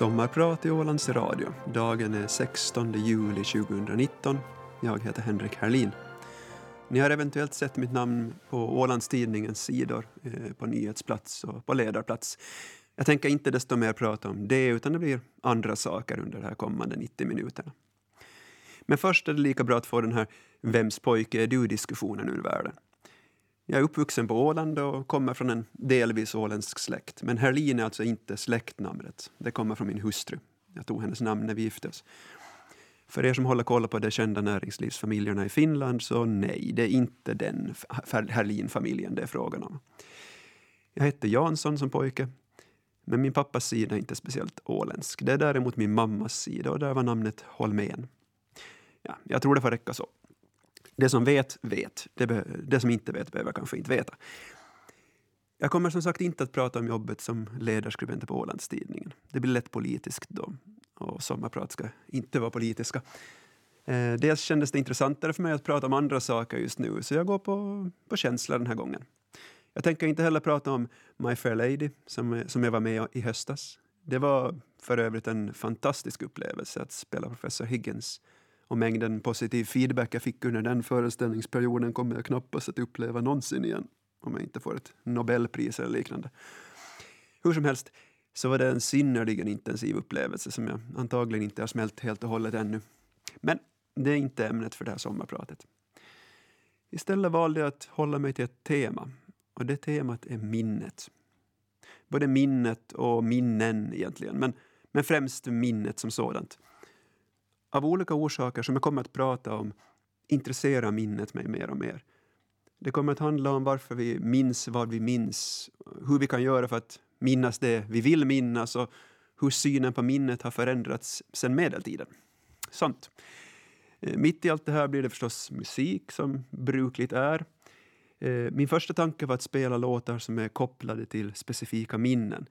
Sommarprat i Ålands Radio. Dagen är 16 juli 2019. Jag heter Henrik Herlin. Ni har eventuellt sett mitt namn på Ålandstidningens sidor, eh, på nyhetsplats och på ledarplats. Jag tänker inte desto mer prata om det, utan det blir andra saker under de här kommande 90 minuterna. Men först är det lika bra att få den här Vems pojke är du-diskussionen ur världen. Jag är uppvuxen på Åland och kommer från en delvis åländsk släkt. Men Herlin är alltså inte släktnamnet. Det kommer från min hustru. Jag tog hennes namn när vi gifte oss. För er som håller koll på de kända näringslivsfamiljerna i Finland så nej, det är inte den Herlin-familjen det är frågan om. Jag hette Jansson som pojke, men min pappas sida är inte speciellt åländsk. Det är däremot min mammas sida och där var namnet Holmén. Ja, jag tror det får räcka så. Det som vet, vet. Det, det som inte vet behöver kanske inte veta. Jag kommer som sagt inte att prata om jobbet som ledarskribent på Ålandstidningen. Det blir lätt politiskt då. Och sommarprat ska inte vara politiska. Eh, dels kändes det intressantare för mig att prata om andra saker just nu, så jag går på, på känsla den här gången. Jag tänker inte heller prata om My Fair Lady, som, som jag var med i höstas. Det var för övrigt en fantastisk upplevelse att spela professor Higgins och mängden positiv feedback jag fick under den föreställningsperioden kommer jag knappast att uppleva någonsin igen om jag inte får ett Nobelpris eller liknande. Hur som helst så var det en synnerligen intensiv upplevelse som jag antagligen inte har smält helt och hållet ännu. Men det är inte ämnet för det här sommarpratet. Istället valde jag att hålla mig till ett tema och det temat är minnet. Både minnet och minnen egentligen, men, men främst minnet som sådant. Av olika orsaker som jag kommer att prata om intresserar minnet mig mer och mer. Det kommer att handla om varför vi minns vad vi minns, hur vi kan göra för att minnas det vi vill minnas och hur synen på minnet har förändrats sedan medeltiden. Sånt. Eh, mitt i allt det här blir det förstås musik, som brukligt är. Eh, min första tanke var att spela låtar som är kopplade till specifika minnen.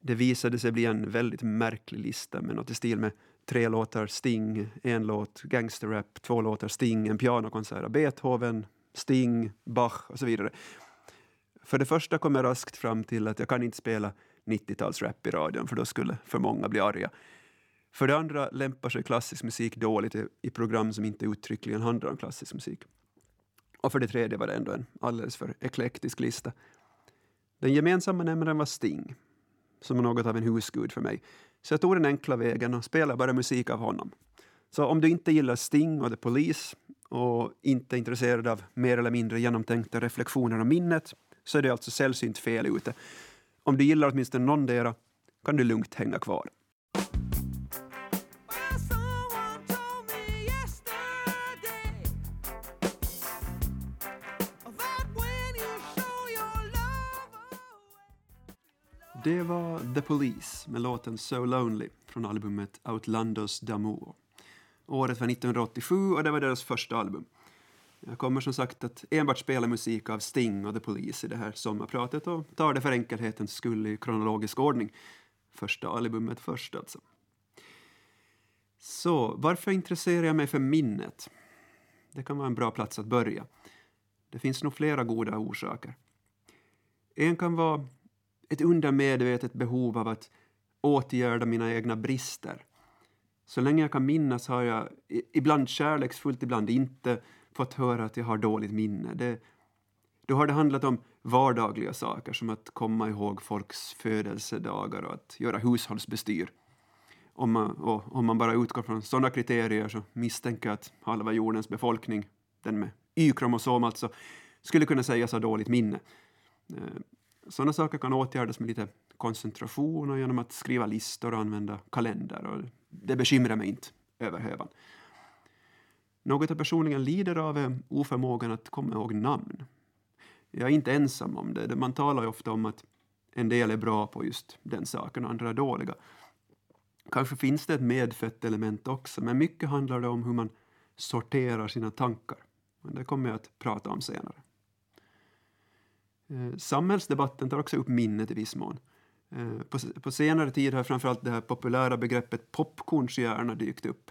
Det visade sig bli en väldigt märklig lista med något i stil med tre låtar Sting, en låt gangsterrap, två låtar Sting, en pianokonsert av Beethoven, Sting, Bach och så vidare. För det första kom jag raskt fram till att jag kan inte spela 90-talsrap i radion för då skulle för många bli arga. För det andra lämpar sig klassisk musik dåligt i program som inte uttryckligen handlar om klassisk musik. Och för det tredje var det ändå en alldeles för eklektisk lista. Den gemensamma nämnaren var Sting, som var något av en husgud för mig. Så jag tog den enkla vägen och spelade bara musik av honom. Så om du inte gillar Sting och The Police och inte är intresserad av mer eller mindre genomtänkta reflektioner om minnet så är det alltså sällsynt fel ute. Om du gillar åtminstone någondera kan du lugnt hänga kvar. Det var The Police med låten So Lonely från albumet Outlandos d'Amour. Året var 1987 och det var deras första album. Jag kommer som sagt att enbart spela musik av Sting och The Police i det här sommarpratet och tar det för enkelhetens skull i kronologisk ordning. Första albumet först alltså. Så, varför intresserar jag mig för minnet? Det kan vara en bra plats att börja. Det finns nog flera goda orsaker. En kan vara ett undermedvetet behov av att åtgärda mina egna brister. Så länge jag kan minnas har jag, ibland kärleksfullt, ibland inte, fått höra att jag har dåligt minne. Det, då har det handlat om vardagliga saker som att komma ihåg folks födelsedagar och att göra hushållsbestyr. Om man, och om man bara utgår från sådana kriterier så misstänker jag att halva jordens befolkning, den med Y-kromosom alltså, skulle kunna sägas ha dåligt minne. Eh, sådana saker kan åtgärdas med lite koncentration och genom att skriva listor och använda kalender. Och det bekymrar mig inte över hövan. Något jag personligen lider av är oförmågan att komma ihåg namn. Jag är inte ensam om det. Man talar ju ofta om att en del är bra på just den saken och andra är dåliga. Kanske finns det ett medfött element också, men mycket handlar det om hur man sorterar sina tankar. Det kommer jag att prata om senare. Eh, samhällsdebatten tar också upp minnet i viss mån. Eh, på, på senare tid har framförallt det här populära begreppet popcornshjärna dykt upp.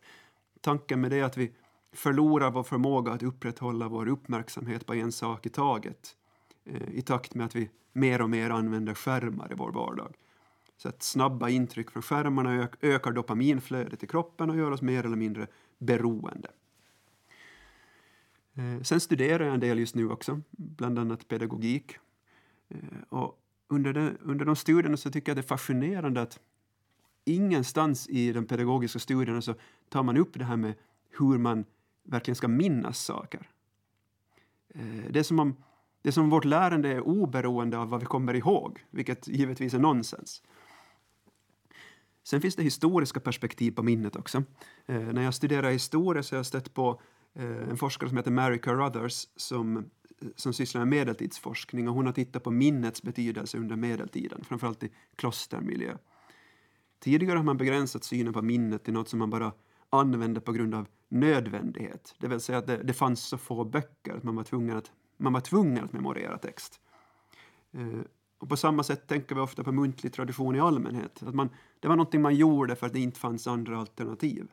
Tanken med det är att vi förlorar vår förmåga att upprätthålla vår uppmärksamhet på en sak i taget eh, i takt med att vi mer och mer använder skärmar i vår vardag. Så att snabba intryck från skärmarna ökar dopaminflödet i kroppen och gör oss mer eller mindre beroende. Eh, sen studerar jag en del just nu också, bland annat pedagogik. Eh, och under, de, under de studierna så tycker jag det är fascinerande att ingenstans i de pedagogiska studierna så tar man upp det här med hur man verkligen ska minnas saker. Eh, det är som om, det är som om vårt lärande är oberoende av vad vi kommer ihåg, vilket givetvis är nonsens. Sen finns det historiska perspektiv på minnet också. Eh, när jag studerar historia så har jag stött på eh, en forskare som heter Mary Carruthers som, som sysslar med medeltidsforskning och hon har tittat på minnets betydelse under medeltiden, framförallt i klostermiljö. Tidigare har man begränsat synen på minnet till något som man bara använde på grund av nödvändighet. Det vill säga att det, det fanns så få böcker att man var tvungen att, man var tvungen att memorera text. Eh, och på samma sätt tänker vi ofta på muntlig tradition i allmänhet. Att man, det var någonting man gjorde för att det inte fanns andra alternativ.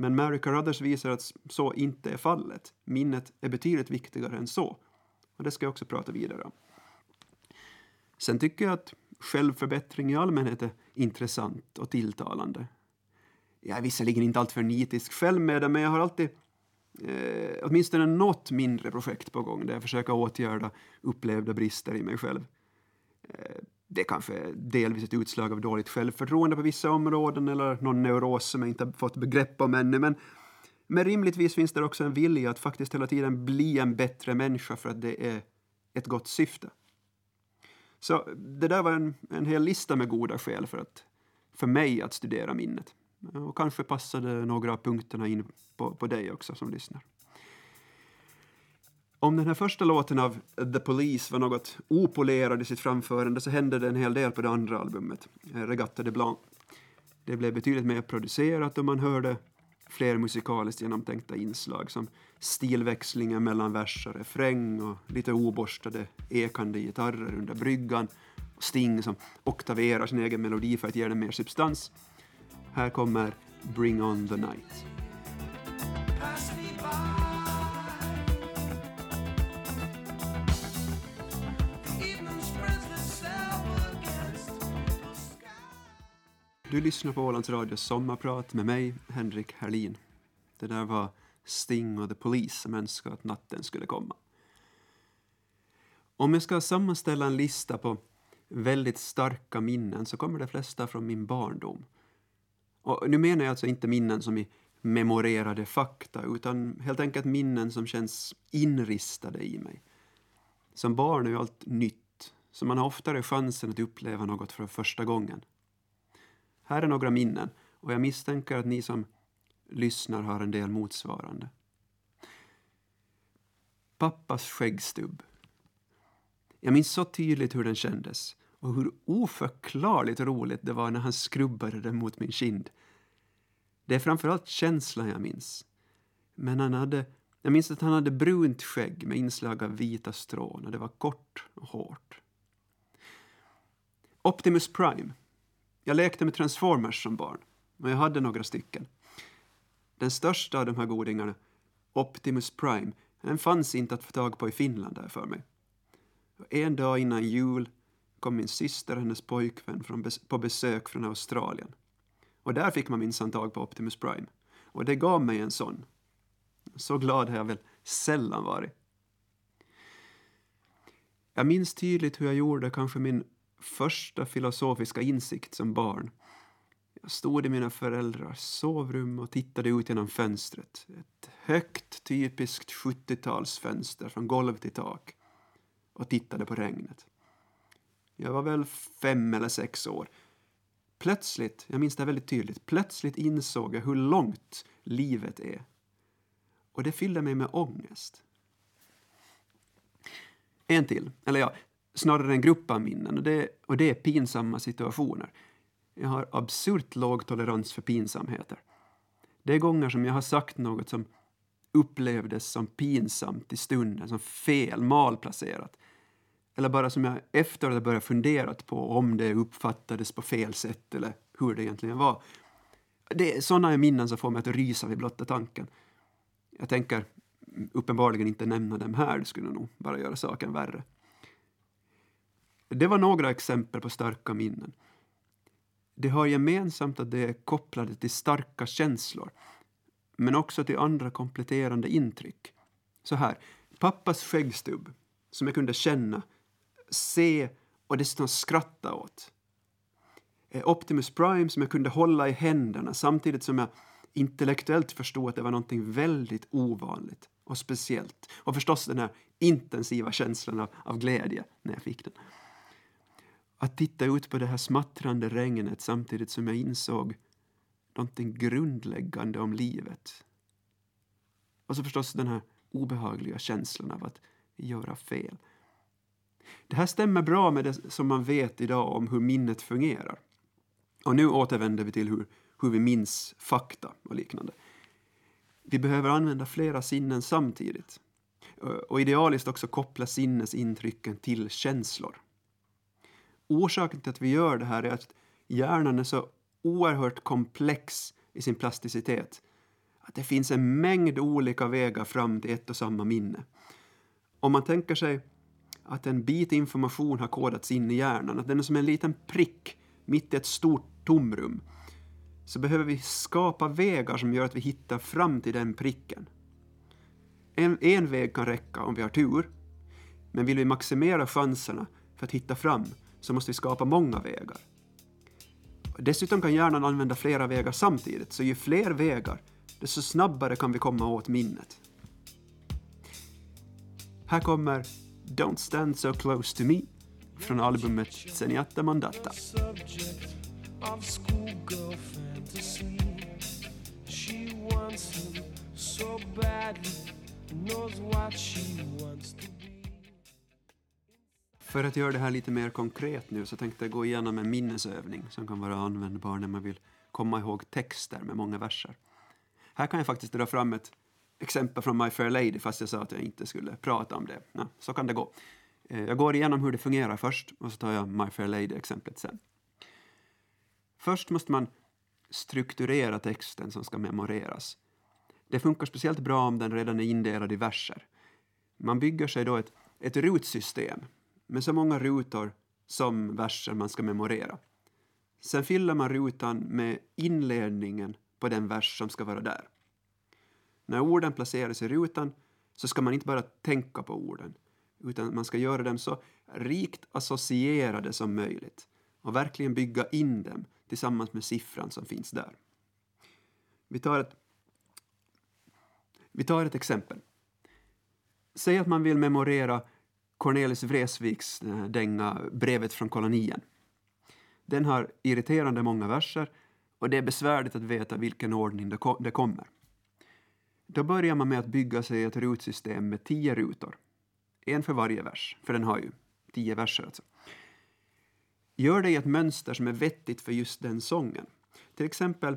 Men Mary Carruthers visar att så inte är fallet. Minnet är betydligt viktigare än så. Och det ska jag också prata vidare om. Sen tycker jag att självförbättring i allmänhet är intressant och tilltalande. Jag är visserligen inte alltför nitisk själv med det, men jag har alltid eh, åtminstone något mindre projekt på gång där jag försöker åtgärda upplevda brister i mig själv. Eh, det är kanske delvis ett utslag av dåligt självförtroende på vissa områden eller någon neuros som jag inte har fått begrepp om ännu, men, men rimligtvis finns det också en vilja att faktiskt hela tiden bli en bättre människa för att det är ett gott syfte. Så det där var en, en hel lista med goda skäl för, att, för mig att studera minnet. Och kanske passade några av punkterna in på, på dig också som lyssnar. Om den här första låten av The Police var något opolerad i sitt framförande så hände det en hel del på det andra albumet, eh, Regatta de Blanc. Det blev betydligt mer producerat och man hörde fler musikaliskt genomtänkta inslag som stilväxlingar mellan vers och refräng och lite oborstade ekande gitarrer under bryggan och Sting som oktaverar sin egen melodi för att ge den mer substans. Här kommer Bring on the night. Du lyssnar på Ålands Radios sommarprat med mig, Henrik Herlin. Det där var Sting och The Police som önskade att natten skulle komma. Om jag ska sammanställa en lista på väldigt starka minnen så kommer de flesta från min barndom. Och nu menar jag alltså inte minnen som i memorerade fakta utan helt enkelt minnen som känns inristade i mig. Som barn är ju allt nytt, så man har oftare chansen att uppleva något för första gången. Här är några minnen och jag misstänker att ni som lyssnar har en del motsvarande. Pappas skäggstubb. Jag minns så tydligt hur den kändes och hur oförklarligt roligt det var när han skrubbade den mot min kind. Det är framförallt känslan jag minns. Men han hade, jag minns att han hade brunt skägg med inslag av vita strån och det var kort och hårt. Optimus Prime. Jag lekte med Transformers som barn och jag hade några stycken. Den största av de här godingarna, Optimus Prime, den fanns inte att få tag på i Finland där för mig. En dag innan jul kom min syster och hennes pojkvän från bes på besök från Australien. Och där fick man minsann tag på Optimus Prime. Och det gav mig en sån. Så glad har jag väl sällan varit. Jag minns tydligt hur jag gjorde kanske min första filosofiska insikt som barn. Jag stod i mina föräldrars sovrum och tittade ut genom fönstret. Ett högt, typiskt 70-talsfönster från golv till tak och tittade på regnet. Jag var väl fem eller sex år. Plötsligt, jag minns det väldigt tydligt, plötsligt insåg jag hur långt livet är. Och det fyllde mig med ångest. En till, eller ja, snarare en grupp av minnen och det, och det är pinsamma situationer. Jag har absurt låg tolerans för pinsamheter. Det är gånger som jag har sagt något som upplevdes som pinsamt i stunden, som fel, malplacerat. Eller bara som jag efter att börjat fundera på om det uppfattades på fel sätt eller hur det egentligen var. Det är sådana minnen som får mig att rysa vid blotta tanken. Jag tänker uppenbarligen inte nämna dem här, det skulle nog bara göra saken värre. Det var några exempel på starka minnen. Det har gemensamt att de är kopplade till starka känslor, men också till andra kompletterande intryck. Så här, pappas skäggstubb, som jag kunde känna, se och dessutom skratta åt. Eh, Optimus Prime som jag kunde hålla i händerna samtidigt som jag intellektuellt förstod att det var något väldigt ovanligt och speciellt. Och förstås den här intensiva känslan av, av glädje när jag fick den. Att titta ut på det här smattrande regnet samtidigt som jag insåg någonting grundläggande om livet. Och så förstås den här obehagliga känslan av att göra fel. Det här stämmer bra med det som man vet idag om hur minnet fungerar. Och nu återvänder vi till hur, hur vi minns fakta och liknande. Vi behöver använda flera sinnen samtidigt och idealiskt också koppla sinnesintrycken till känslor. Orsaken till att vi gör det här är att hjärnan är så oerhört komplex i sin plasticitet att det finns en mängd olika vägar fram till ett och samma minne. Om man tänker sig att en bit information har kodats in i hjärnan, att den är som en liten prick mitt i ett stort tomrum, så behöver vi skapa vägar som gör att vi hittar fram till den pricken. En, en väg kan räcka om vi har tur, men vill vi maximera chanserna för att hitta fram så måste vi skapa många vägar. Dessutom kan hjärnan använda flera vägar samtidigt, så ju fler vägar, desto snabbare kan vi komma åt minnet. Här kommer Don't stand so close to me från albumet Zenyatta Mandata. so badly, knows what she wants to. För att göra det här lite mer konkret nu så tänkte jag gå igenom en minnesövning som kan vara användbar när man vill komma ihåg texter med många verser. Här kan jag faktiskt dra fram ett exempel från My Fair Lady fast jag sa att jag inte skulle prata om det. Ja, så kan det gå. Eh, jag går igenom hur det fungerar först och så tar jag My Fair Lady-exemplet sen. Först måste man strukturera texten som ska memoreras. Det funkar speciellt bra om den redan är indelad i verser. Man bygger sig då ett, ett rutsystem med så många rutor som versen man ska memorera. Sen fyller man rutan med inledningen på den vers som ska vara där. När orden placeras i rutan så ska man inte bara tänka på orden utan man ska göra dem så rikt associerade som möjligt och verkligen bygga in dem tillsammans med siffran som finns där. Vi tar ett, vi tar ett exempel. Säg att man vill memorera Cornelis Vreeswijks eh, dänga Brevet från kolonien. Den har irriterande många verser och det är besvärligt att veta vilken ordning det kommer. Då börjar man med att bygga sig ett rutsystem med tio rutor. En för varje vers, för den har ju tio verser alltså. Gör det i ett mönster som är vettigt för just den sången. Till exempel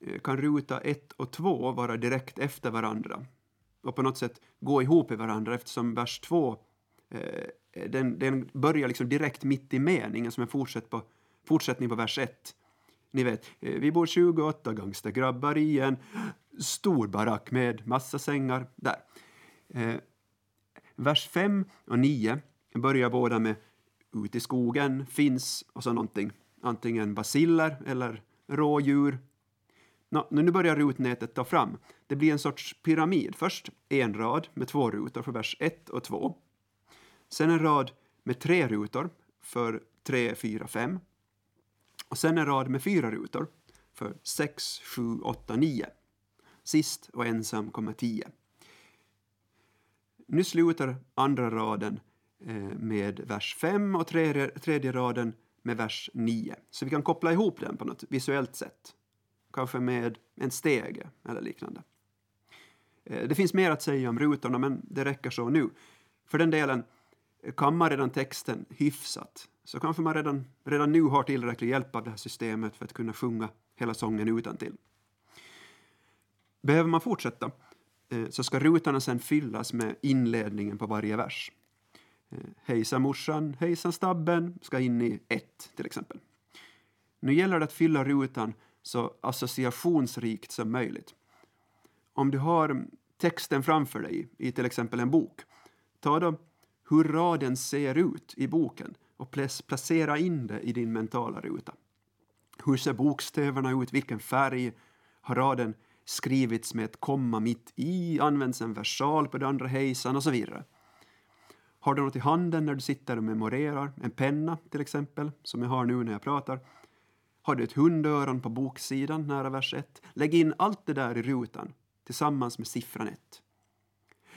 eh, kan ruta 1 och 2 vara direkt efter varandra och på något sätt gå ihop i varandra eftersom vers 2 eh, den, den börjar liksom direkt mitt i meningen som en fortsätt på, fortsättning på vers 1. Ni vet, eh, vi bor 28 gangstergrabbar i en stor barack med massa sängar. Där. Eh, vers 5 och 9 börjar båda med ute i skogen finns och så någonting, antingen basiller eller rådjur. Nå, nu börjar rutnätet ta fram. Det blir en sorts pyramid. Först en rad med två rutor för vers 1 och 2. Sen en rad med tre rutor för 3, 4, 5. Och sen en rad med fyra rutor för 6, 7, 8, 9. Sist och ensam kommer 10. Nu slutar andra raden eh, med vers 5 och tredje, tredje raden med vers 9. Så vi kan koppla ihop den på något visuellt sätt. Kanske med en stege eller liknande. Eh, det finns mer att säga om rutorna, men det räcker så nu. För den delen, Kammar kan man redan texten hyfsat så kanske man redan, redan nu har tillräcklig hjälp av det här systemet för att kunna sjunga hela sången utan till. Behöver man fortsätta eh, så ska rutorna sen fyllas med inledningen på varje vers. Eh, hejsan morsan, hejsan stabben ska in i ett till exempel. Nu gäller det att fylla rutan så associationsrikt som möjligt. Om du har texten framför dig i till exempel en bok, ta då hur raden ser ut i boken och placera in det i din mentala ruta. Hur ser bokstäverna ut? Vilken färg? Har raden skrivits med ett komma mitt i? Används en versal på den andra hejsan? Och så vidare. Har du något i handen när du sitter och memorerar? En penna till exempel, som jag har nu när jag pratar. Har du ett hundöron på boksidan nära vers 1? Lägg in allt det där i rutan tillsammans med siffran 1.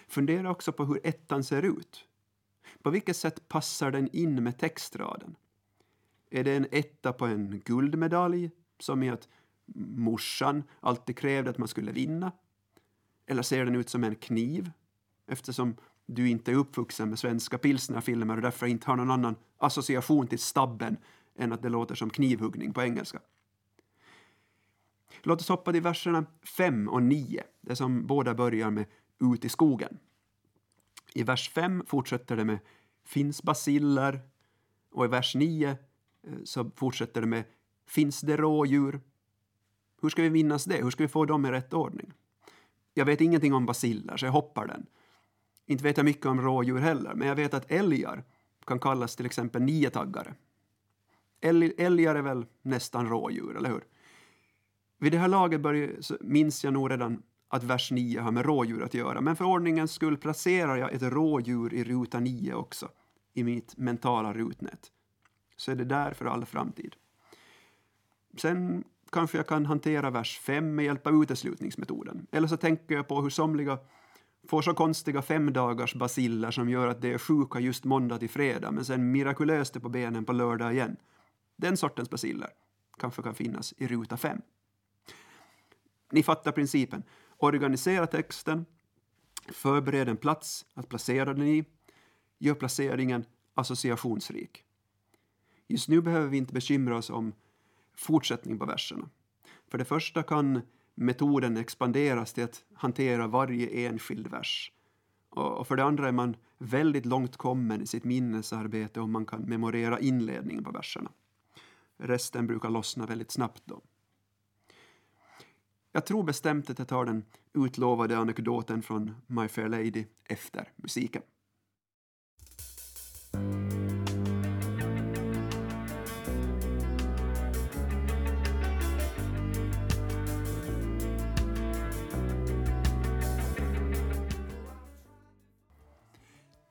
Fundera också på hur ettan ser ut. På vilket sätt passar den in med textraden? Är det en etta på en guldmedalj, som i att morsan alltid krävde att man skulle vinna? Eller ser den ut som en kniv, eftersom du inte är uppvuxen med svenska pilsnerfilmer och därför inte har någon annan association till stabben än att det låter som knivhuggning på engelska. Låt oss hoppa till verserna 5 och 9, det som båda börjar med ut i skogen. I vers 5 fortsätter det med finns basiller och i vers 9 eh, så fortsätter det med finns det rådjur? Hur ska vi minnas det? Hur ska vi få dem i rätt ordning? Jag vet ingenting om basiller, så jag hoppar den. Inte vet jag mycket om rådjur heller, men jag vet att älgar kan kallas till exempel niotaggare. Älgar är väl nästan rådjur, eller hur? Vid det här laget börjar, minns jag nog redan att vers 9 har med rådjur att göra, men för ordningens skull placerar jag ett rådjur i ruta 9 också, i mitt mentala rutnät. Så är det där för all framtid. Sen kanske jag kan hantera vers 5 med hjälp av uteslutningsmetoden. Eller så tänker jag på hur somliga får så konstiga femdagars basiller som gör att de är sjuka just måndag till fredag men sen mirakulöst är på benen på lördag igen. Den sortens basiller kanske kan finnas i ruta 5. Ni fattar principen. Organisera texten, förbered en plats att placera den i, gör placeringen associationsrik. Just nu behöver vi inte bekymra oss om fortsättning på verserna. För det första kan metoden expanderas till att hantera varje enskild vers. Och för det andra är man väldigt långt kommen i sitt minnesarbete om man kan memorera inledningen på verserna. Resten brukar lossna väldigt snabbt då. Jag tror bestämt att jag tar den utlovade anekdoten från My Fair Lady efter musiken.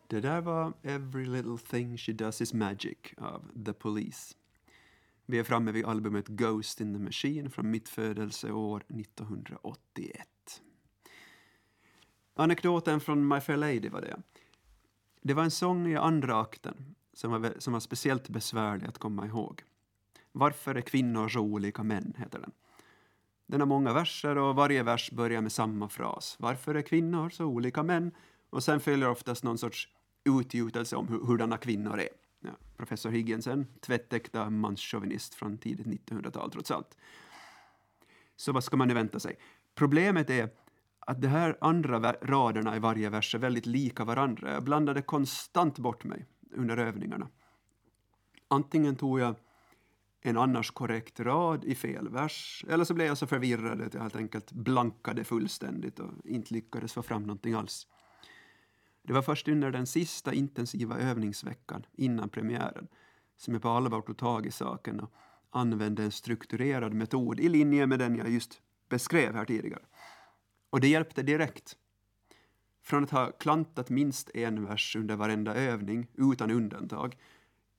Det där var Every little thing she does is magic av The Police. Vi är framme vid albumet Ghost in the Machine från mitt födelseår 1981. Anekdoten från My Fair Lady var det. Det var en sång i andra akten som var, som var speciellt besvärlig att komma ihåg. Varför är kvinnor så olika män, heter den. Den har många verser och varje vers börjar med samma fras. Varför är kvinnor så olika män? Och sen följer oftast någon sorts utgjutelse om hur, hurdana kvinnor är. Ja, professor Higginsen, tvättäkta manschauvinist från tidigt 1900-tal trots allt. Så vad ska man nu vänta sig? Problemet är att de här andra raderna i varje vers är väldigt lika varandra. Jag blandade konstant bort mig under övningarna. Antingen tog jag en annars korrekt rad i fel vers, eller så blev jag så förvirrad att jag helt enkelt blankade fullständigt och inte lyckades få fram någonting alls. Det var först under den sista intensiva övningsveckan innan premiären som jag på allvar tog tag i saken och använde en strukturerad metod i linje med den jag just beskrev här tidigare. Och det hjälpte direkt. Från att ha klantat minst en vers under varenda övning, utan undantag,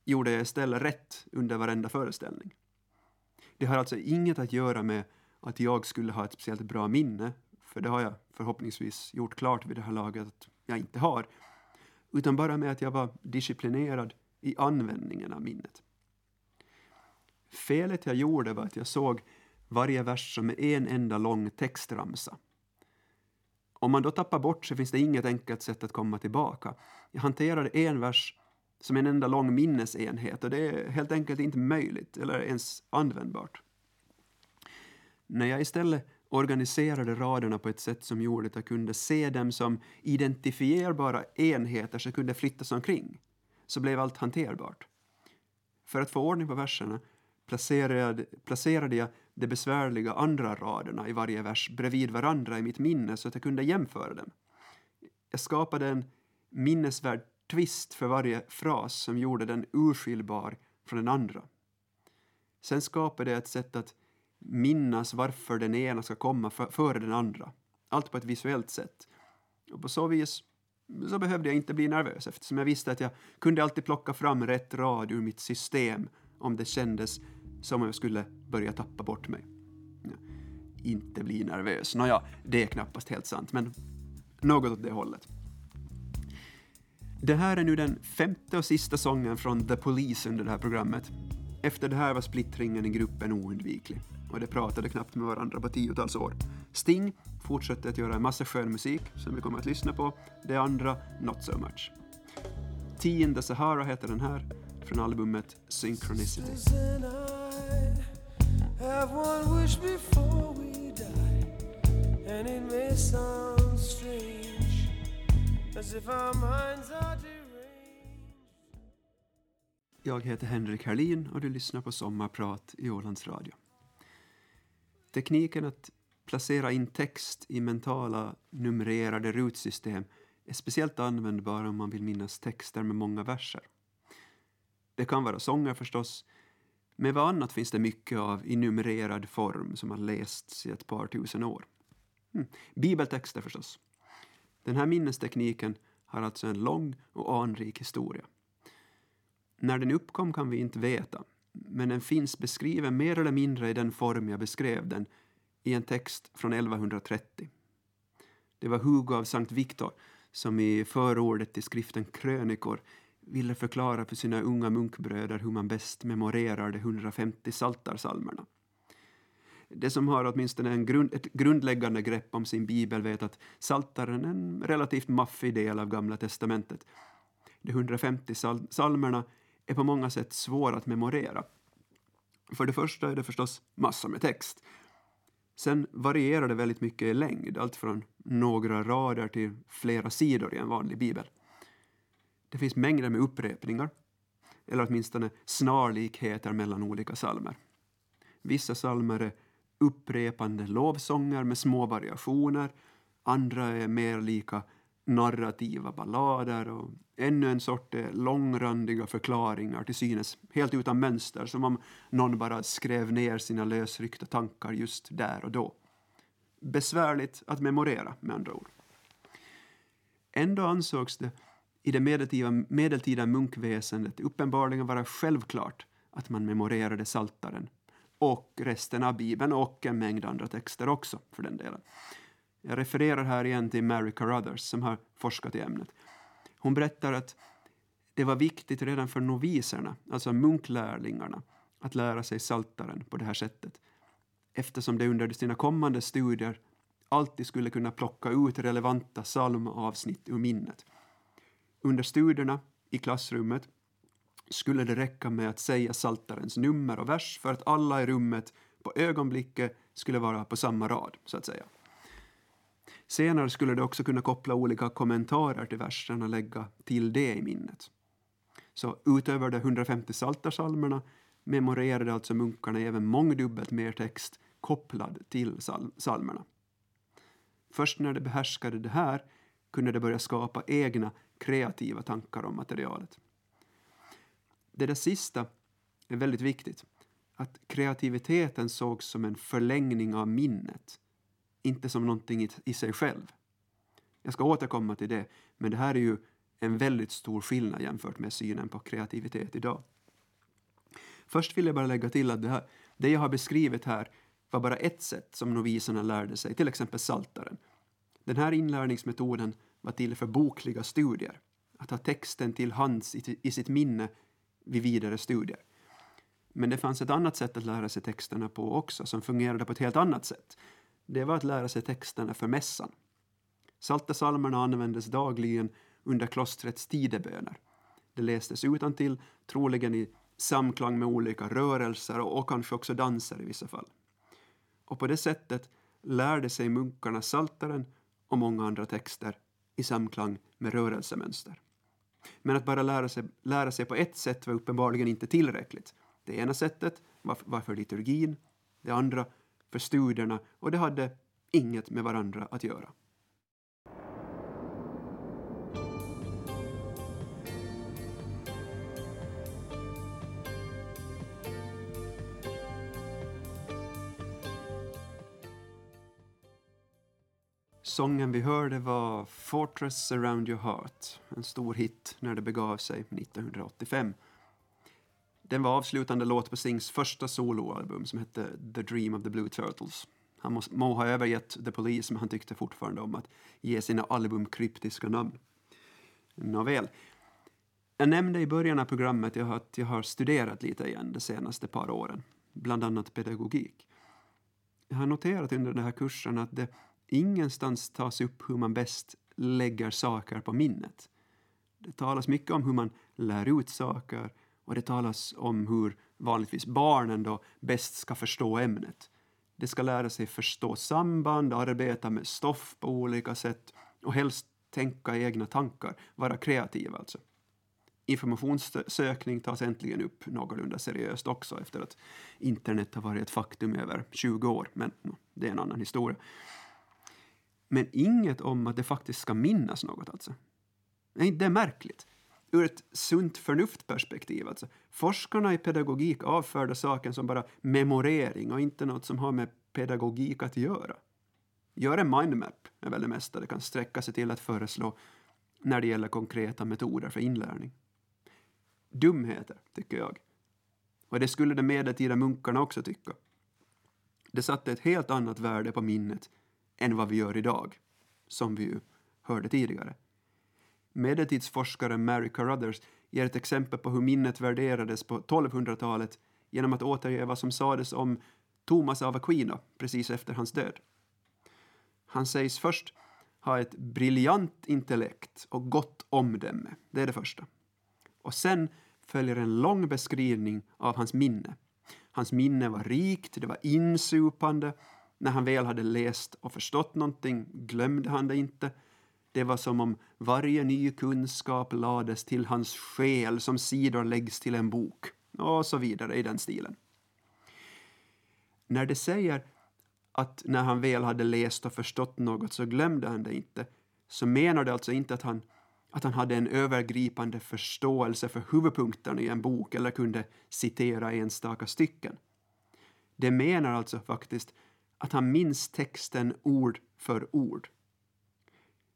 gjorde jag istället rätt under varenda föreställning. Det har alltså inget att göra med att jag skulle ha ett speciellt bra minne, för det har jag förhoppningsvis gjort klart vid det här laget att jag inte har, utan bara med att jag var disciplinerad i användningen av minnet. Felet jag gjorde var att jag såg varje vers som en enda lång textramsa. Om man då tappar bort så finns det inget enkelt sätt att komma tillbaka. Jag hanterade en vers som en enda lång minnesenhet och det är helt enkelt inte möjligt eller ens användbart. När jag istället organiserade raderna på ett sätt som gjorde att jag kunde se dem som identifierbara enheter som kunde flyttas omkring, så blev allt hanterbart. För att få ordning på verserna placerade, placerade jag de besvärliga andra raderna i varje vers bredvid varandra i mitt minne så att jag kunde jämföra dem. Jag skapade en minnesvärd twist för varje fras som gjorde den urskiljbar från den andra. Sen skapade jag ett sätt att minnas varför den ena ska komma före den andra. Allt på ett visuellt sätt. Och på så vis så behövde jag inte bli nervös eftersom jag visste att jag kunde alltid plocka fram rätt rad ur mitt system om det kändes som om jag skulle börja tappa bort mig. Inte bli nervös. Nåja, det är knappast helt sant, men något åt det hållet. Det här är nu den femte och sista sången från The Police under det här programmet. Efter det här var splittringen i gruppen oundviklig och de pratade knappt med varandra på tiotals år. Sting fortsatte att göra en massa skön musik som vi kommer att lyssna på, det andra not so much. Tea in the Sahara heter den här, från albumet Synchronicity. Jag heter Henrik Herlin och du lyssnar på Sommarprat i Ålands Radio. Tekniken att placera in text i mentala numrerade rutsystem är speciellt användbar om man vill minnas texter med många verser. Det kan vara sånger förstås, men vad annat finns det mycket av i numrerad form som har lästs i ett par tusen år. Mm. Bibeltexter förstås. Den här minnestekniken har alltså en lång och anrik historia. När den uppkom kan vi inte veta, men den finns beskriven mer eller mindre i den form jag beskrev den i en text från 1130. Det var Hugo av Sankt Viktor som i förordet till skriften Krönikor ville förklara för sina unga munkbröder hur man bäst memorerar de 150 saltarsalmerna. Det som har åtminstone en grund, ett grundläggande grepp om sin bibel vet att saltaren är en relativt maffig del av Gamla testamentet. De 150 salmerna är på många sätt svår att memorera. För det första är det förstås massor med text. Sen varierar det väldigt mycket i längd, allt från några rader till flera sidor i en vanlig bibel. Det finns mängder med upprepningar, eller åtminstone snarlikheter mellan olika salmer. Vissa salmer är upprepande lovsånger med små variationer, andra är mer lika narrativa ballader och ännu en sort eh, långrandiga förklaringar till synes helt utan mönster, som om någon bara skrev ner sina lösryckta tankar just där och då. Besvärligt att memorera, med andra ord. Ändå ansågs det i det medeltida, medeltida munkväsendet uppenbarligen vara självklart att man memorerade saltaren och resten av Bibeln och en mängd andra texter också, för den delen. Jag refererar här igen till Mary Carruthers som har forskat i ämnet. Hon berättar att det var viktigt redan för noviserna, alltså munklärlingarna, att lära sig saltaren på det här sättet eftersom de under sina kommande studier alltid skulle kunna plocka ut relevanta psalmavsnitt ur minnet. Under studierna i klassrummet skulle det räcka med att säga saltarens nummer och vers för att alla i rummet på ögonblicket skulle vara på samma rad, så att säga. Senare skulle det också kunna koppla olika kommentarer till verserna och lägga till det i minnet. Så utöver de 150 saltarsalmerna memorerade alltså munkarna även mångdubbelt mer text kopplad till salmerna. Först när de behärskade det här kunde de börja skapa egna kreativa tankar om materialet. Det där sista är väldigt viktigt. Att kreativiteten sågs som en förlängning av minnet inte som någonting i, sig själv. Jag ska återkomma till det, men det här är ju en väldigt stor skillnad jämfört med synen på kreativitet idag. Först vill jag bara lägga till att det, här, det jag har beskrivit här var bara ett sätt som noviserna lärde sig, till exempel saltaren. Den här inlärningsmetoden var till för bokliga studier, att ha texten till hands i, i sitt minne vid vidare studier. Men det fanns ett annat sätt att lära sig texterna på också, som fungerade på ett helt annat sätt det var att lära sig texterna för mässan. Salta salmerna användes dagligen under klostrets tideböner. Det lästes utantill, troligen i samklang med olika rörelser och, och kanske också danser i vissa fall. Och på det sättet lärde sig munkarna saltaren och många andra texter i samklang med rörelsemönster. Men att bara lära sig, lära sig på ett sätt var uppenbarligen inte tillräckligt. Det ena sättet var, var för liturgin, det andra för studierna och det hade inget med varandra att göra. Sången vi hörde var Fortress around your heart, en stor hit när det begav sig 1985. Den var avslutande låt på Sings första soloalbum som hette The Dream of the Blue Turtles. Han må, må ha övergett The Police, men han tyckte fortfarande om att ge sina album kryptiska namn. Nåväl. Jag nämnde i början av programmet att jag har studerat lite igen de senaste par åren, bland annat pedagogik. Jag har noterat under den här kursen att det ingenstans tas upp hur man bäst lägger saker på minnet. Det talas mycket om hur man lär ut saker och det talas om hur vanligtvis barnen då bäst ska förstå ämnet. De ska lära sig förstå samband, arbeta med stoff på olika sätt och helst tänka egna tankar, vara kreativa alltså. Informationssökning tas äntligen upp någorlunda seriöst också efter att internet har varit ett faktum i över 20 år, men det är en annan historia. Men inget om att det faktiskt ska minnas något alltså. Nej, det är märkligt. Ur ett sunt förnuftperspektiv alltså. Forskarna i pedagogik avfärdar saken som bara memorering och inte något som har med pedagogik att göra. Gör en mindmap är väl det mesta det kan sträcka sig till att föreslå när det gäller konkreta metoder för inlärning. Dumheter, tycker jag. Och det skulle de medeltida munkarna också tycka. Det satte ett helt annat värde på minnet än vad vi gör idag, som vi ju hörde tidigare. Medeltidsforskaren Mary Carruthers ger ett exempel på hur minnet värderades på 1200-talet genom att återge vad som sades om Thomas av Aquino precis efter hans död. Han sägs först ha ett briljant intellekt och gott omdöme. Det är det första. Och sen följer en lång beskrivning av hans minne. Hans minne var rikt, det var insupande. När han väl hade läst och förstått någonting glömde han det inte. Det var som om varje ny kunskap lades till hans själ som sidor läggs till en bok och så vidare i den stilen. När det säger att när han väl hade läst och förstått något så glömde han det inte, så menar det alltså inte att han, att han hade en övergripande förståelse för huvudpunkterna i en bok eller kunde citera enstaka stycken. Det menar alltså faktiskt att han minns texten ord för ord.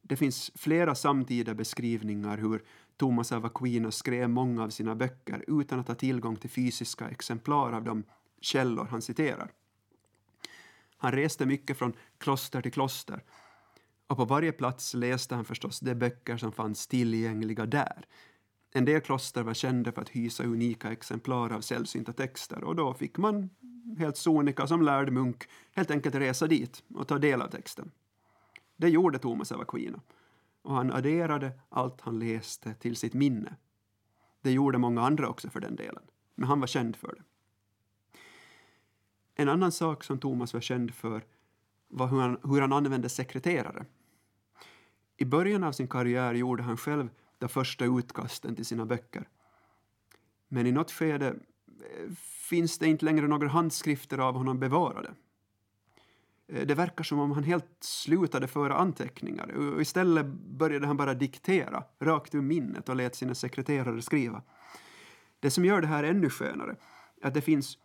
Det finns flera samtida beskrivningar hur Thomas av Aquino skrev många av sina böcker utan att ha tillgång till fysiska exemplar av de källor han citerar. Han reste mycket från kloster till kloster och på varje plats läste han förstås de böcker som fanns tillgängliga där. En del kloster var kända för att hysa unika exemplar av sällsynta texter och då fick man helt sonika som lärd munk helt enkelt resa dit och ta del av texten. Det gjorde Thomas av Aquino och han adderade allt han läste till sitt minne. Det gjorde många andra också för den delen, men han var känd för det. En annan sak som Thomas var känd för var hur han, hur han använde sekreterare. I början av sin karriär gjorde han själv de första utkasten till sina böcker. Men i något skede eh, finns det inte längre några handskrifter av honom bevarade. Eh, det verkar som om han helt slutade föra anteckningar och istället började han bara diktera rakt ur minnet och lät sina sekreterare skriva. Det som gör det här ännu skönare är att det finns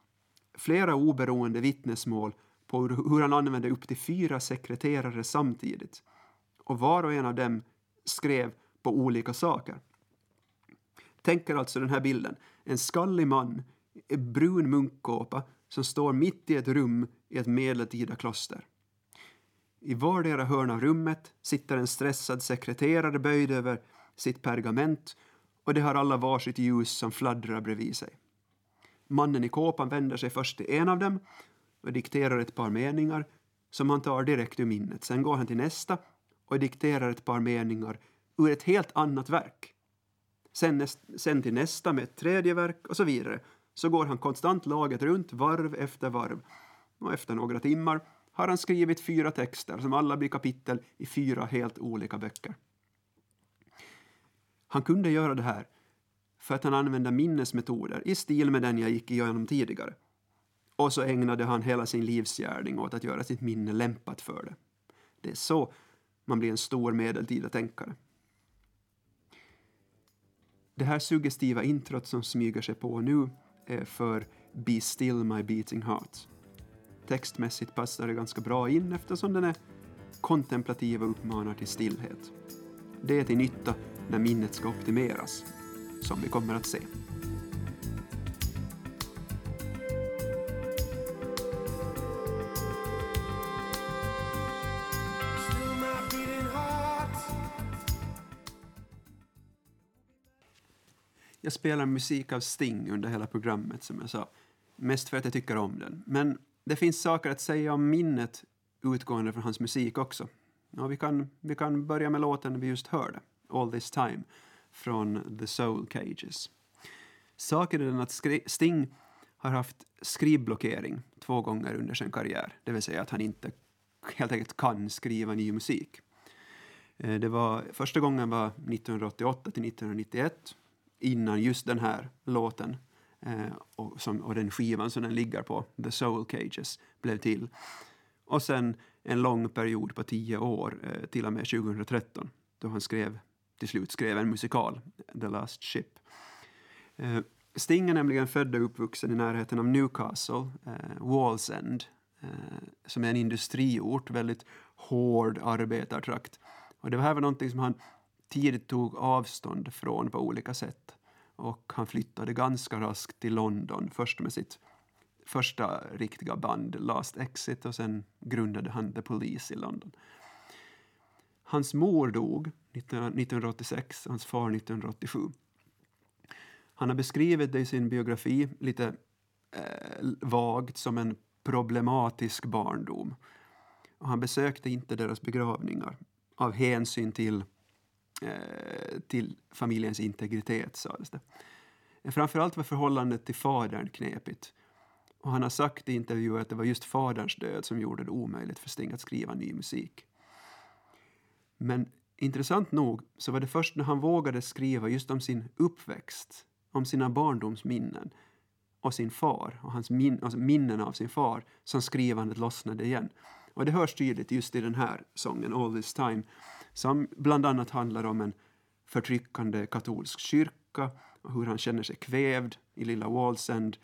flera oberoende vittnesmål på hur han använde upp till fyra sekreterare samtidigt. Och var och en av dem skrev på olika saker. Tänk er alltså den här bilden. En skallig man i brun munkkåpa som står mitt i ett rum i ett medeltida kloster. I vardera hörn av rummet sitter en stressad sekreterare böjd över sitt pergament och de har alla varsitt ljus som fladdrar bredvid sig. Mannen i kåpan vänder sig först till en av dem och dikterar ett par meningar som han tar direkt ur minnet. Sen går han till nästa och dikterar ett par meningar ur ett helt annat verk. Sen, näst, sen till nästa med ett tredje verk och så vidare. Så går han konstant laget runt varv efter varv. Och efter några timmar har han skrivit fyra texter som alla blir kapitel i fyra helt olika böcker. Han kunde göra det här för att han använde minnesmetoder i stil med den jag gick igenom tidigare. Och så ägnade han hela sin livsgärning åt att göra sitt minne lämpat för det. Det är så man blir en stor medeltida tänkare. Det här suggestiva introt som smyger sig på nu är för Be still my beating heart. Textmässigt passar det ganska bra in eftersom den är kontemplativ och uppmanar till stillhet. Det är till nytta när minnet ska optimeras, som vi kommer att se. Jag spelar musik av Sting under hela programmet, som jag sa. Mest för att jag tycker om den. Men det finns saker att säga om minnet utgående från hans musik också. Ja, vi, kan, vi kan börja med låten vi just hörde, All this time, från The Soul Cages. Saken är den att Sting har haft skrivblockering två gånger under sin karriär, det vill säga att han inte helt enkelt kan skriva ny musik. Eh, det var, första gången var 1988 till 1991 innan just den här låten eh, och, som, och den skivan som den ligger på, The Soul Cages, blev till. Och sen en lång period på tio år, eh, till och med 2013, då han skrev, till slut skrev en musikal, The Last Ship. Eh, Sting är nämligen född och uppvuxen i närheten av Newcastle, eh, Wallsend, eh, som är en industriort, väldigt hård arbetartrakt. Och det var här var någonting som han tidigt tog avstånd från på olika sätt. Och han flyttade ganska raskt till London, först med sitt första riktiga band, Last Exit, och sen grundade han The Police i London. Hans mor dog 1986, hans far 1987. Han har beskrivit det i sin biografi lite eh, vagt som en problematisk barndom. Och han besökte inte deras begravningar av hänsyn till Eh, till familjens integritet, sades det. Framförallt var förhållandet till fadern knepigt. Och han har sagt i intervjuer att det var just faderns död som gjorde det omöjligt för Sting att skriva ny musik. Men intressant nog så var det först när han vågade skriva just om sin uppväxt, om sina barndomsminnen och sin far och hans min alltså minnen av sin far som skrivandet lossnade igen. Och det hörs tydligt just i den här sången, All this time, som bland annat handlar om en förtryckande katolsk kyrka och hur han känner sig kvävd i lilla Wallsend.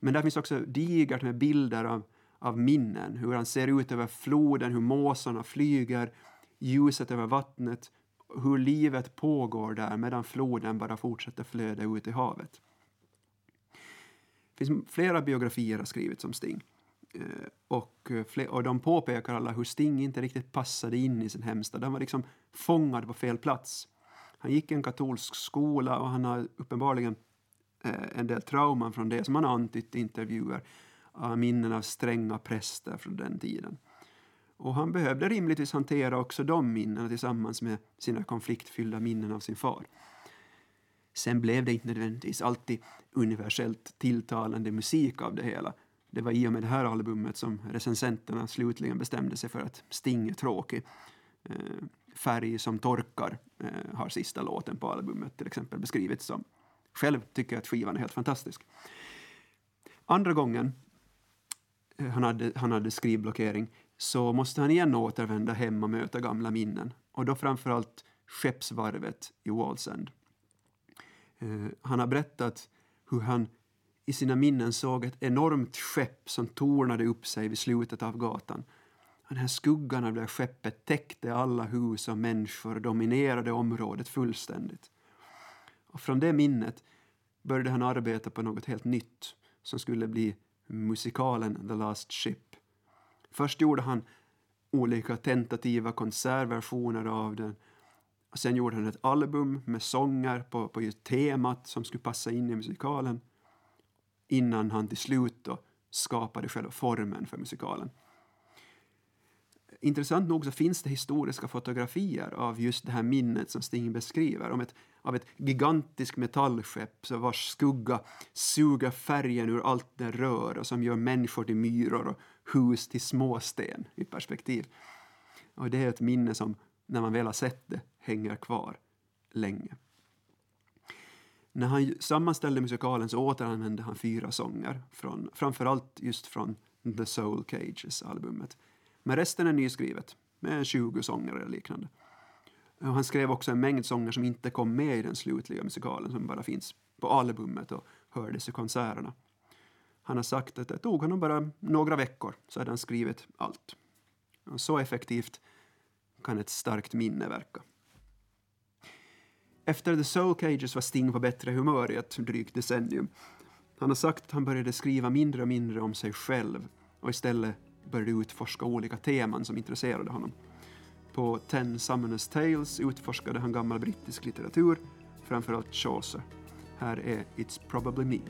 Men där finns också digert med bilder av, av minnen, hur han ser ut över floden, hur måsarna flyger, ljuset över vattnet, hur livet pågår där medan floden bara fortsätter flöda ut i havet. Det finns flera biografier har skrivits om Sting. Eh, och, eh, och de påpekar alla hur Sting inte riktigt passade in i sin hemstad. Han var liksom fångad på fel plats. Han gick i en katolsk skola och han har uppenbarligen eh, en del trauman från det som han har antytt i intervjuer. Ah, minnen av stränga präster från den tiden. Och han behövde rimligtvis hantera också de minnena tillsammans med sina konfliktfyllda minnen av sin far. Sen blev det inte nödvändigtvis alltid universellt tilltalande musik av det hela det var i och med det här albumet som recensenterna slutligen bestämde sig för att Sting är tråkig. Eh, färg som torkar eh, har sista låten på albumet till exempel beskrivits som. Själv tycker jag att skivan är helt fantastisk. Andra gången eh, han hade, han hade skrivblockering så måste han igen återvända hem och möta gamla minnen. Och då framförallt skeppsvarvet i Wallsend. Han har berättat hur han i sina minnen såg ett enormt skepp som tornade upp sig vid slutet av gatan. Den här skuggan av det skeppet täckte alla hus och människor och dominerade området fullständigt. Och från det minnet började han arbeta på något helt nytt som skulle bli musikalen The Last Ship. Först gjorde han olika tentativa konsertversioner av den. Och sen gjorde han ett album med sånger på, på temat som skulle passa in i musikalen innan han till slut då skapade själva formen för musikalen. Intressant nog så finns det historiska fotografier av just det här minnet som Sting beskriver, om ett, av ett gigantiskt metallskepp så vars skugga suger färgen ur allt det rör och som gör människor till myror och hus till småsten i perspektiv. Och det är ett minne som, när man väl har sett det, hänger kvar länge. När han sammanställde musikalen så återanvände han fyra sånger, från, framförallt just från The Soul Cages-albumet. Men resten är nyskrivet, med 20 sånger eller liknande. Och han skrev också en mängd sånger som inte kom med i den slutliga musikalen, som bara finns på albumet och hördes i konserterna. Han har sagt att det tog honom bara några veckor så hade han skrivit allt. Och så effektivt kan ett starkt minne verka. Efter The Soul Cages var Sting på bättre humör i ett drygt decennium. Han har sagt att han började skriva mindre och mindre om sig själv och istället började utforska olika teman som intresserade honom. På Ten Summoners Tales utforskade han gammal brittisk litteratur, framförallt Chaucer. Här är It's probably me.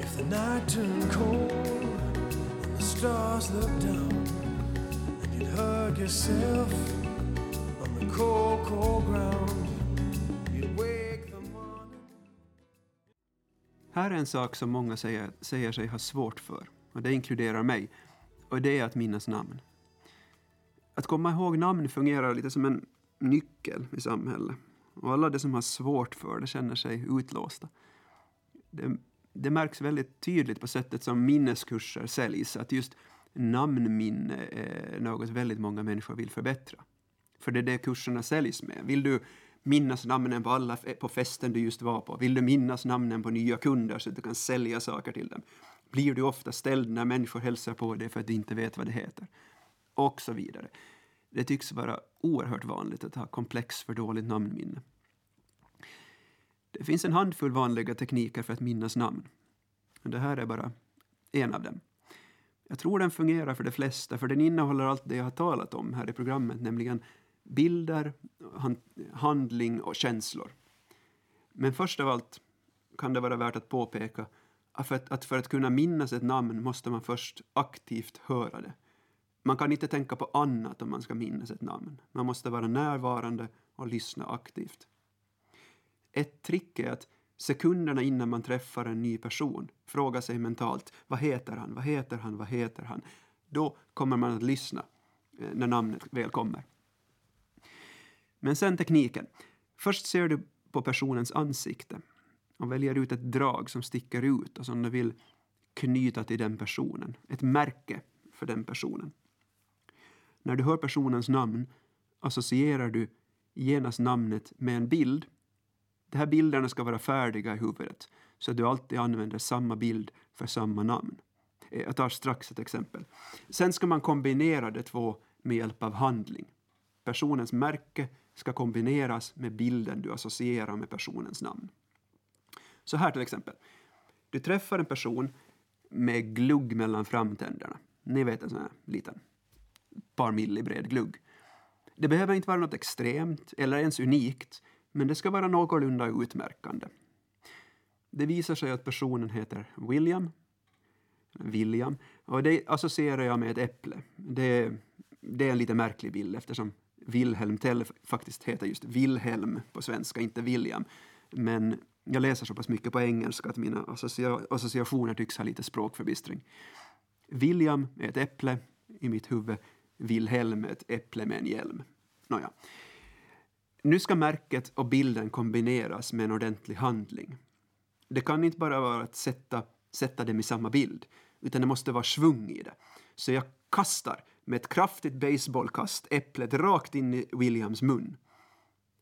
If the night turned cold and the stars looked down and you'd hug yourself on the cold, cold ground Här är en sak som många säger, säger sig ha svårt för, och det inkluderar mig, och det är att minnas namn. Att komma ihåg namn fungerar lite som en nyckel i samhället. Och alla de som har svårt för det känner sig utlåsta. Det, det märks väldigt tydligt på sättet som minneskurser säljs, att just namnminne är något väldigt många människor vill förbättra. För det är det kurserna säljs med. Vill du minnas namnen på alla på festen du just var på? Vill du minnas namnen på nya kunder så att du kan sälja saker till dem? Blir du ofta ställd när människor hälsar på dig för att du inte vet vad det heter? Och så vidare. Det tycks vara oerhört vanligt att ha komplex för dåligt namnminne. Det finns en handfull vanliga tekniker för att minnas namn. Det här är bara en av dem. Jag tror den fungerar för de flesta, för den innehåller allt det jag har talat om här i programmet, nämligen bilder, handling och känslor. Men först av allt kan det vara värt att påpeka att för att, kunna minnas ett namn måste man först aktivt höra det. Man kan inte tänka på annat om man ska minnas ett namn. Man måste vara närvarande och lyssna aktivt. Ett trick är att sekunderna innan man träffar en ny person fråga sig mentalt vad heter han, vad heter han, vad heter han? Då kommer man att lyssna eh, när namnet väl kommer. Men sen tekniken. Först ser du på personens ansikte och väljer ut ett drag som sticker ut och som du vill knyta till den personen. Ett märke för den personen. När du hör personens namn associerar du genast namnet med en bild. De här bilderna ska vara färdiga i huvudet så att du alltid använder samma bild för samma namn. Eh, jag tar strax ett exempel. Sen ska man kombinera de två med hjälp av handling. Personens märke ska kombineras med bilden du associerar med personens namn. Så här till exempel. Du träffar en person med glugg mellan framtänderna. Ni vet en sån här liten par milli bred glugg. Det behöver inte vara något extremt eller ens unikt, men det ska vara någorlunda utmärkande. Det visar sig att personen heter William, William, och det associerar jag med ett äpple. Det, det är en lite märklig bild eftersom Wilhelm Tell faktiskt heter just Wilhelm på svenska, inte William. Men jag läser så pass mycket på engelska att mina associa associationer tycks ha lite språkförbistring. William är ett äpple i mitt huvud Wilhelm är ett äpple med en hjälm. Nåja. Nu ska märket och bilden kombineras med en ordentlig handling. Det kan inte bara vara att sätta, sätta dem i samma bild, utan det måste vara svung i det. Så jag kastar med ett kraftigt baseballkast äpplet rakt in i Williams mun.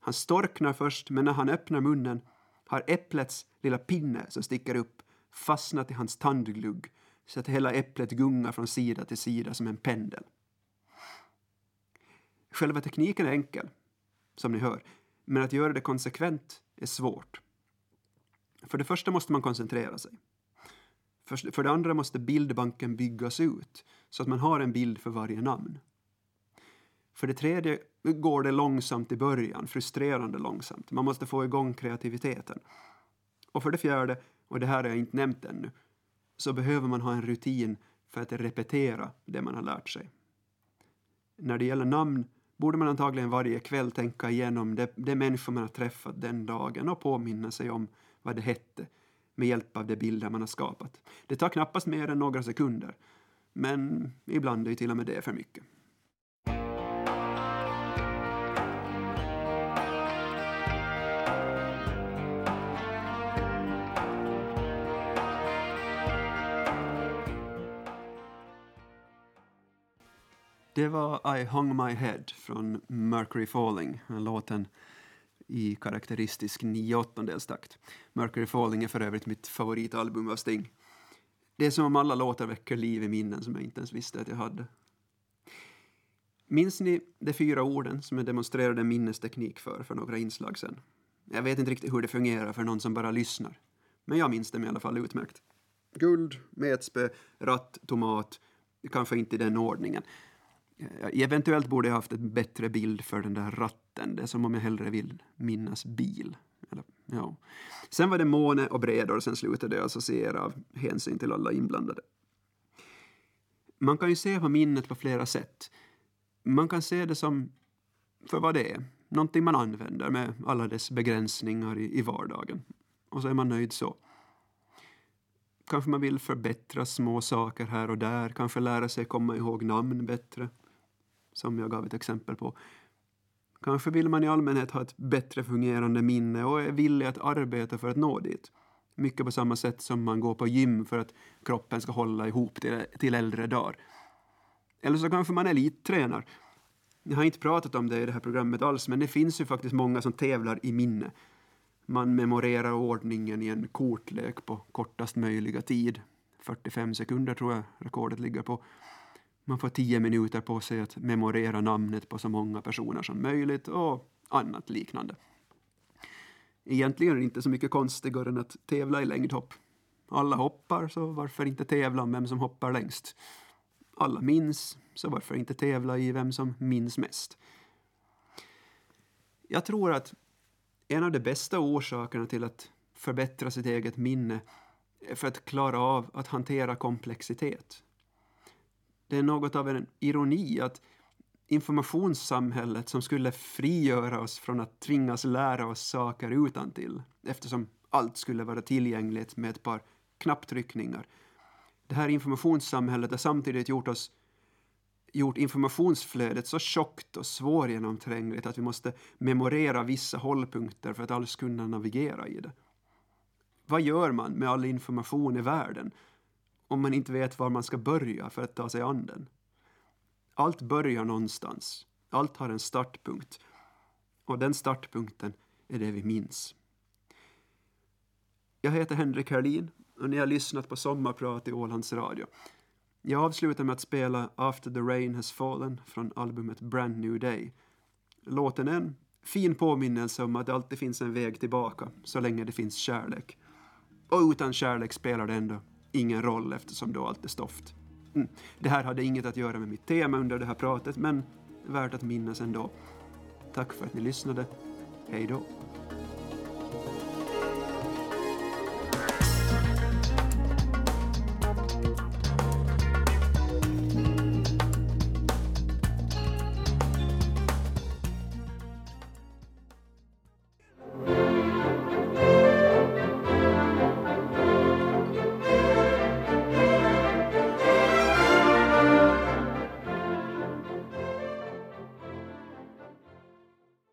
Han storknar först, men när han öppnar munnen har äpplets lilla pinne som sticker upp fastnat i hans tandglugg så att hela äpplet gungar från sida till sida som en pendel. Själva tekniken är enkel, som ni hör, men att göra det konsekvent är svårt. För det första måste man koncentrera sig. För det andra måste bildbanken byggas ut så att man har en bild för varje namn. För det tredje går det långsamt i början, frustrerande långsamt. Man måste få igång kreativiteten. Och för det fjärde, och det här har jag inte nämnt ännu, så behöver man ha en rutin för att repetera det man har lärt sig. När det gäller namn borde man antagligen varje kväll tänka igenom det, det människor man har träffat den dagen och påminna sig om vad det hette med hjälp av de bilder man har skapat. Det tar knappast mer än några sekunder, men ibland är ju till och med det för mycket. Det var I hung my head från Mercury Falling, låten i karaktäristisk 9 takt. Mercury Falling är för övrigt mitt favoritalbum av Sting. Det är som om alla låtar väcker liv i minnen som jag inte ens visste att jag hade. Minns ni de fyra orden som jag demonstrerade minnesteknik för för några inslag sen? Jag vet inte riktigt hur det fungerar för någon som bara lyssnar. Men jag minns dem i alla fall utmärkt. Guld, metspö, ratt, tomat. Kanske inte i den ordningen. Eh, eventuellt borde jag haft en bättre bild för den där ratten. Det är som om jag hellre vill minnas bil. Eller, ja. Sen var det måne och brädor, sen slutade jag associera av hänsyn till alla inblandade. Man kan ju se på minnet på flera sätt. Man kan se det som för vad det är, någonting man använder med alla dess begränsningar i, i vardagen. Och så är man nöjd så. Kanske man vill förbättra små saker här och där, kanske lära sig komma ihåg namn bättre, som jag gav ett exempel på. Kanske vill man i allmänhet ha ett bättre fungerande minne och är villig att arbeta för att nå dit. Mycket på samma sätt som man går på gym för att kroppen ska hålla ihop till, till äldre dagar. Eller så kanske man elittränar. Jag har inte pratat om det i det här programmet alls, men det finns ju faktiskt många som tävlar i minne. Man memorerar ordningen i en kortlek på kortast möjliga tid. 45 sekunder tror jag rekordet ligger på. Man får tio minuter på sig att memorera namnet på så många personer som möjligt och annat liknande. Egentligen är det inte så mycket konstigare än att tävla i längdhopp. Alla hoppar, så varför inte tävla om vem som hoppar längst? Alla minns, så varför inte tävla i vem som minns mest? Jag tror att en av de bästa orsakerna till att förbättra sitt eget minne är för att klara av att hantera komplexitet. Det är något av en ironi att informationssamhället som skulle frigöra oss från att tvingas lära oss saker utan till, eftersom allt skulle vara tillgängligt med ett par knapptryckningar. Det här informationssamhället har samtidigt gjort oss gjort informationsflödet så tjockt och svårgenomträngligt att vi måste memorera vissa hållpunkter för att alls kunna navigera i det. Vad gör man med all information i världen om man inte vet var man ska börja för att ta sig an den? Allt börjar någonstans. Allt har en startpunkt. Och den startpunkten är det vi minns. Jag heter Henrik Herlin och ni har lyssnat på Sommarprat i Ålands Radio. Jag avslutar med att spela After the Rain Has Fallen från albumet Brand New Day. Låten är en fin påminnelse om att det alltid finns en väg tillbaka så länge det finns kärlek. Och utan kärlek spelar det ändå ingen roll eftersom då allt är stoft. Mm. Det här hade inget att göra med mitt tema under det här pratet men värt att minnas ändå. Tack för att ni lyssnade. Hej då.